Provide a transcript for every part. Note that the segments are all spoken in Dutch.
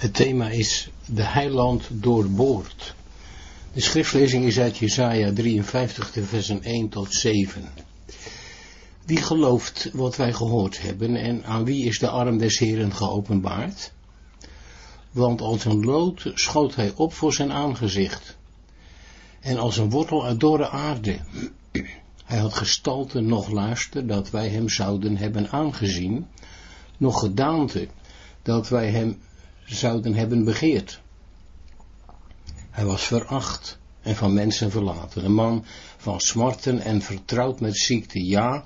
Het thema is de heiland doorboord. De schriftlezing is uit Jesaja 53, de versen 1 tot 7. Wie gelooft wat wij gehoord hebben en aan wie is de arm des Heren geopenbaard? Want als een lood schoot hij op voor zijn aangezicht en als een wortel uit dorre aarde. Hij had gestalte nog luister dat wij hem zouden hebben aangezien, nog gedaante dat wij hem zouden hebben begeerd. Hij was veracht en van mensen verlaten, een man van smarten en vertrouwd met ziekte, ja,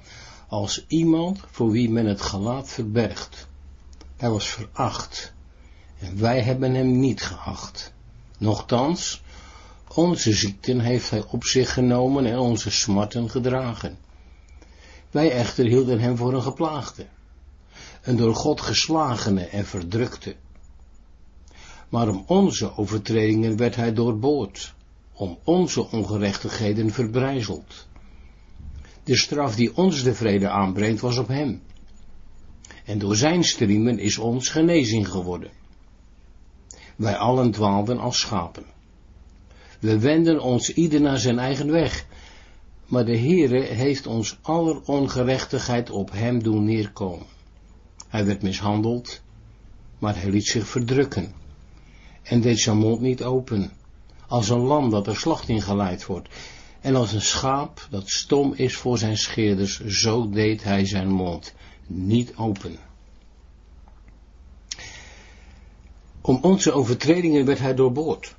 als iemand voor wie men het gelaat verbergt. Hij was veracht en wij hebben hem niet geacht. Nochtans, onze ziekten heeft hij op zich genomen en onze smarten gedragen. Wij echter hielden hem voor een geplaagde, een door God geslagene en verdrukte maar om onze overtredingen werd hij doorboord, om onze ongerechtigheden verbrijzeld. De straf die ons de vrede aanbrengt was op hem. En door zijn striemen is ons genezing geworden. Wij allen dwaalden als schapen. We wenden ons ieder naar zijn eigen weg, maar de Heere heeft ons aller ongerechtigheid op hem doen neerkomen. Hij werd mishandeld, maar hij liet zich verdrukken en deed zijn mond niet open, als een lam dat er slacht in geleid wordt, en als een schaap dat stom is voor zijn scheerders, zo deed hij zijn mond niet open. Om onze overtredingen werd hij doorboord.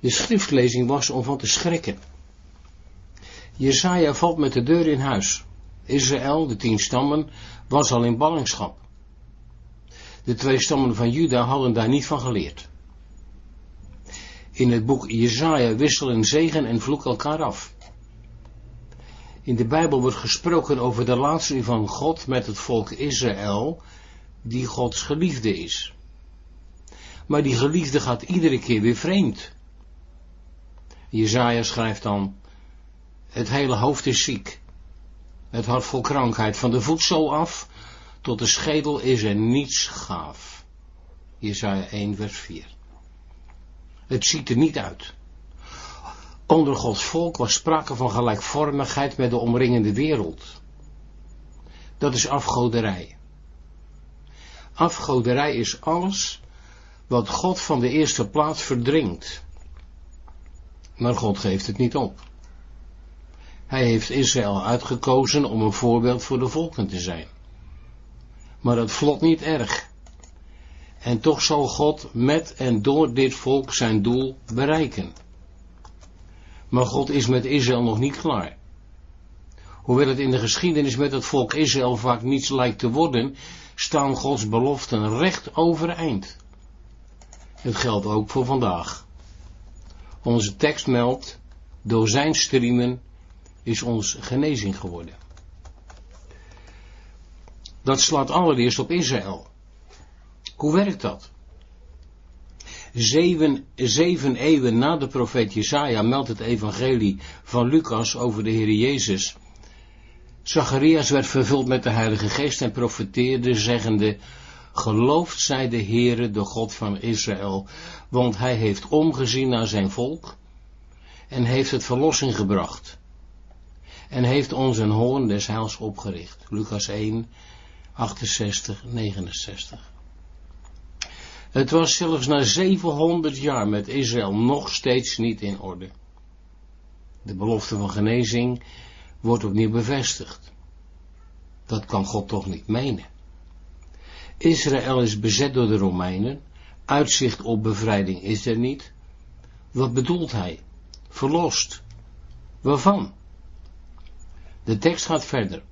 De schriftlezing was om van te schrikken. Jezaja valt met de deur in huis. Israël, de tien stammen, was al in ballingschap. De twee stammen van Juda hadden daar niet van geleerd. In het boek Jezaja wisselen zegen en vloek elkaar af. In de Bijbel wordt gesproken over de laatste van God met het volk Israël, die Gods geliefde is. Maar die geliefde gaat iedere keer weer vreemd. Jezaja schrijft dan, het hele hoofd is ziek, het hart vol krankheid, van de voedsel af tot de schedel is er niets gaaf. Jesaja 1 vers 4. Het ziet er niet uit. Onder Gods volk was sprake van gelijkvormigheid met de omringende wereld. Dat is afgoderij. Afgoderij is alles wat God van de eerste plaats verdringt. Maar God geeft het niet op. Hij heeft Israël uitgekozen om een voorbeeld voor de volken te zijn maar het vlot niet erg. En toch zal God met en door dit volk zijn doel bereiken. Maar God is met Israël nog niet klaar. Hoewel het in de geschiedenis met het volk Israël vaak niets lijkt te worden, staan Gods beloften recht overeind. Het geldt ook voor vandaag. Onze tekst meldt, door zijn striemen is ons genezing geworden. Dat slaat allereerst op Israël. Hoe werkt dat? Zeven, zeven eeuwen na de profeet Jesaja meldt het evangelie van Lucas over de Heer Jezus. Zacharias werd vervuld met de Heilige Geest en profeteerde zeggende, Geloofd zij de Heere, de God van Israël, want hij heeft omgezien naar zijn volk en heeft het verlossing gebracht en heeft ons een hoorn des heils opgericht. Lucas 1, 68, 69. Het was zelfs na 700 jaar met Israël nog steeds niet in orde. De belofte van genezing wordt opnieuw bevestigd. Dat kan God toch niet menen. Israël is bezet door de Romeinen. Uitzicht op bevrijding is er niet. Wat bedoelt hij? Verlost. Waarvan? De tekst gaat verder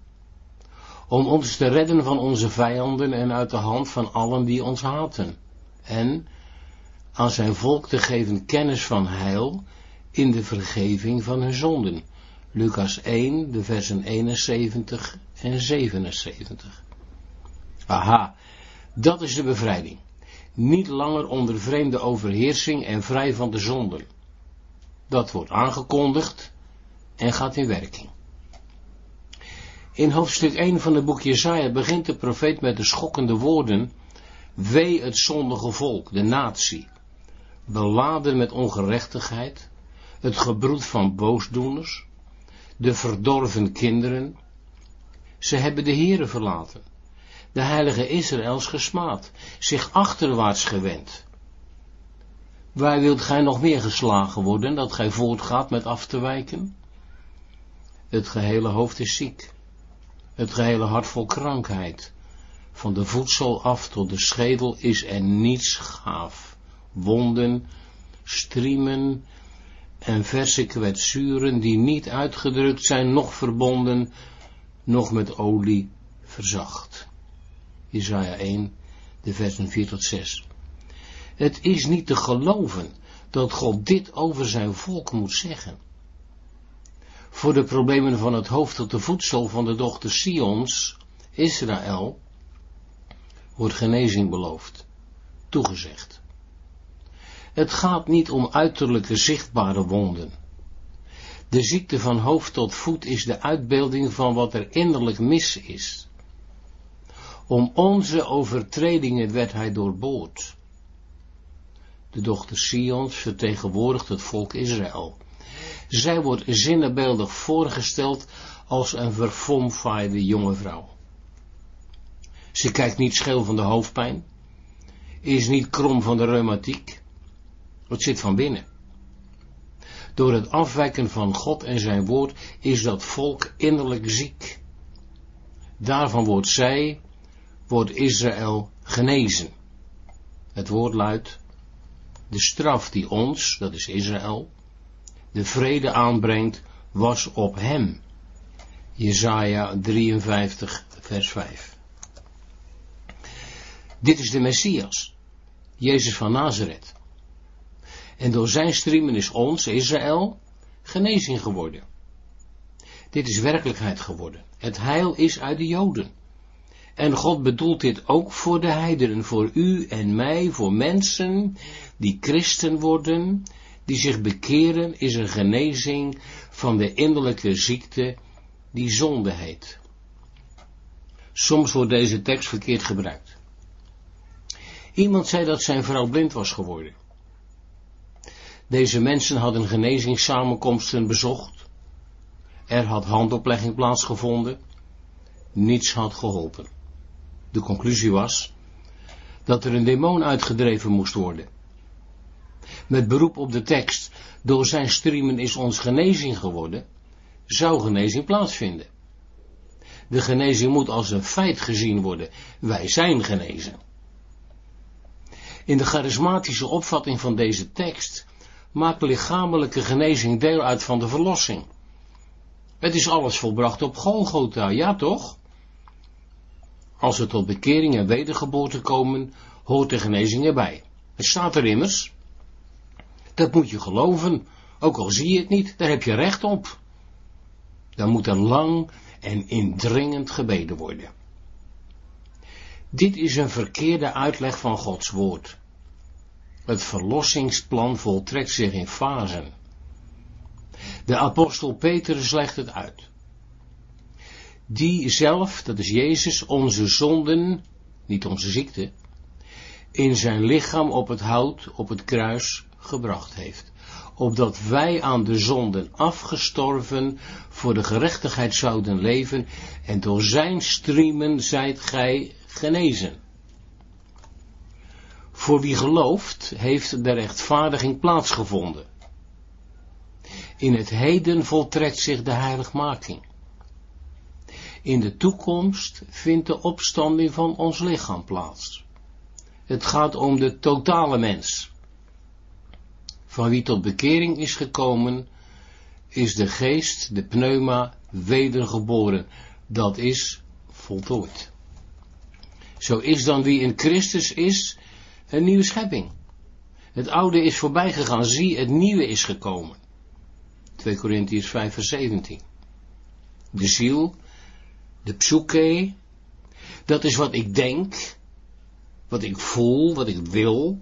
om ons te redden van onze vijanden en uit de hand van allen die ons haten, en aan zijn volk te geven kennis van heil in de vergeving van hun zonden. Lucas 1, de versen 71 en 77. Aha, dat is de bevrijding. Niet langer onder vreemde overheersing en vrij van de zonden. Dat wordt aangekondigd en gaat in werking. In hoofdstuk 1 van het boek Jesaja begint de profeet met de schokkende woorden, Wee het zondige volk, de natie, beladen met ongerechtigheid, het gebroed van boosdoeners, de verdorven kinderen. Ze hebben de Here verlaten, de heilige Israëls gesmaad, zich achterwaarts gewend. Waar wilt gij nog meer geslagen worden, dat gij voortgaat met af te wijken? Het gehele hoofd is ziek, het gehele hart vol krankheid. Van de voedsel af tot de schedel is er niets gaaf. Wonden, striemen en verse kwetsuren die niet uitgedrukt zijn, nog verbonden, nog met olie verzacht. Isaiah 1, de versen 4 tot 6. Het is niet te geloven dat God dit over zijn volk moet zeggen. Voor de problemen van het hoofd tot de voedsel van de dochter Sions, Israël, wordt genezing beloofd, toegezegd. Het gaat niet om uiterlijke zichtbare wonden. De ziekte van hoofd tot voet is de uitbeelding van wat er innerlijk mis is. Om onze overtredingen werd hij doorboord. De dochter Sions vertegenwoordigt het volk Israël. Zij wordt zinnebeeldig voorgesteld als een verfomfaaide jonge vrouw. Ze kijkt niet scheel van de hoofdpijn, is niet krom van de reumatiek. Het zit van binnen. Door het afwijken van God en zijn woord is dat volk innerlijk ziek. Daarvan wordt zij, wordt Israël genezen. Het woord luidt, de straf die ons, dat is Israël, de vrede aanbrengt, was op hem. Jesaja 53, vers 5. Dit is de Messias, Jezus van Nazareth. En door zijn striemen is ons, Israël, genezing geworden. Dit is werkelijkheid geworden. Het heil is uit de Joden. En God bedoelt dit ook voor de heidenen, voor u en mij, voor mensen die christen worden, die zich bekeren, is een genezing van de innerlijke ziekte die zonde heet. Soms wordt deze tekst verkeerd gebruikt. Iemand zei dat zijn vrouw blind was geworden. Deze mensen hadden genezingssamenkomsten bezocht. Er had handoplegging plaatsgevonden. Niets had geholpen. De conclusie was dat er een demon uitgedreven moest worden. Met beroep op de tekst, door zijn striemen is ons genezing geworden, zou genezing plaatsvinden. De genezing moet als een feit gezien worden. Wij zijn genezen. In de charismatische opvatting van deze tekst maakt lichamelijke genezing deel uit van de verlossing. Het is alles volbracht op Golgotha, ja toch? Als we tot bekering en wedergeboorte komen, hoort de genezing erbij. Het staat er immers. Dat moet je geloven, ook al zie je het niet, daar heb je recht op. Dan moet er lang en indringend gebeden worden. Dit is een verkeerde uitleg van Gods woord. Het verlossingsplan voltrekt zich in fasen. De apostel Petrus legt het uit. Die zelf, dat is Jezus, onze zonden, niet onze ziekte, in zijn lichaam op het hout, op het kruis, gebracht heeft. Opdat wij aan de zonden afgestorven voor de gerechtigheid zouden leven en door zijn striemen zijt gij genezen. Voor wie gelooft, heeft de rechtvaardiging plaatsgevonden. In het heden voltrekt zich de heiligmaking. In de toekomst vindt de opstanding van ons lichaam plaats. Het gaat om de totale mens. Van wie tot bekering is gekomen, is de geest, de pneuma, wedergeboren. Dat is voltooid. Zo is dan wie in Christus is, een nieuwe schepping. Het oude is voorbij gegaan, zie, het nieuwe is gekomen. 2 Corinthians 5 vers 17. De ziel, de psyche, dat is wat ik denk, wat ik voel, wat ik wil,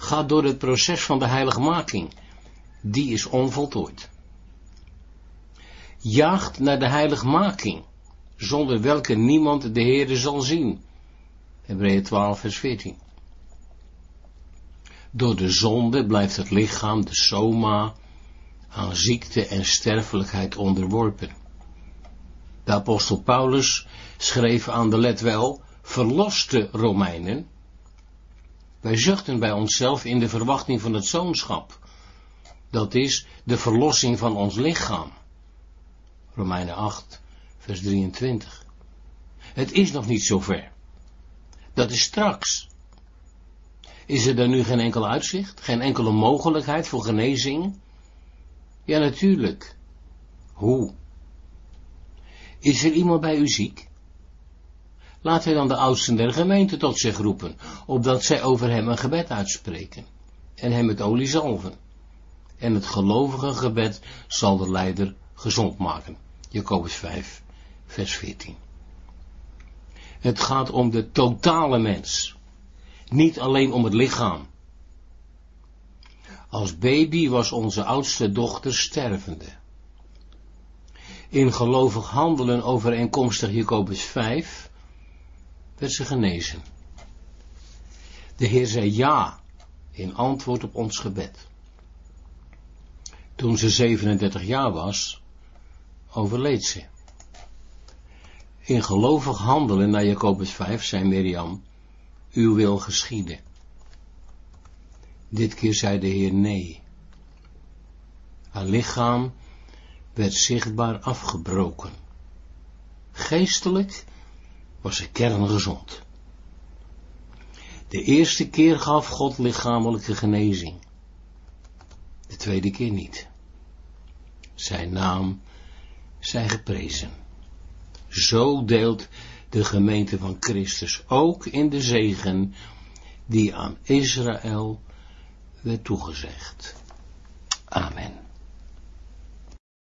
gaat door het proces van de heiligmaking. Die is onvoltooid. Jaagt naar de heiligmaking, zonder welke niemand de Heerde zal zien. Hebreeën 12 vers 14. Door de zonde blijft het lichaam, de soma, aan ziekte en sterfelijkheid onderworpen. De apostel Paulus schreef aan de let wel verloste Romeinen. Wij zuchten bij onszelf in de verwachting van het zoonschap. Dat is de verlossing van ons lichaam. Romeinen 8, vers 23. Het is nog niet zover. Dat is straks. Is er dan nu geen enkel uitzicht? Geen enkele mogelijkheid voor genezing? Ja, natuurlijk. Hoe? Is er iemand bij u ziek? Laat hij dan de oudsten der gemeente tot zich roepen, opdat zij over hem een gebed uitspreken, en hem met olie zalven. En het gelovige gebed zal de leider gezond maken. Jacobus 5, vers 14. Het gaat om de totale mens. Niet alleen om het lichaam. Als baby was onze oudste dochter stervende. In gelovig handelen overeenkomstig Jacobus 5 werd ze genezen. De Heer zei ja in antwoord op ons gebed. Toen ze 37 jaar was, overleed ze. In gelovig handelen naar Jacobus 5 zei Mirjam, uw wil geschieden. Dit keer zei de Heer nee. Haar lichaam werd zichtbaar afgebroken. Geestelijk was ze kerngezond. De eerste keer gaf God lichamelijke genezing. De tweede keer niet. Zijn naam zij geprezen. Zo deelt de gemeente van Christus ook in de zegen die aan Israël werd toegezegd.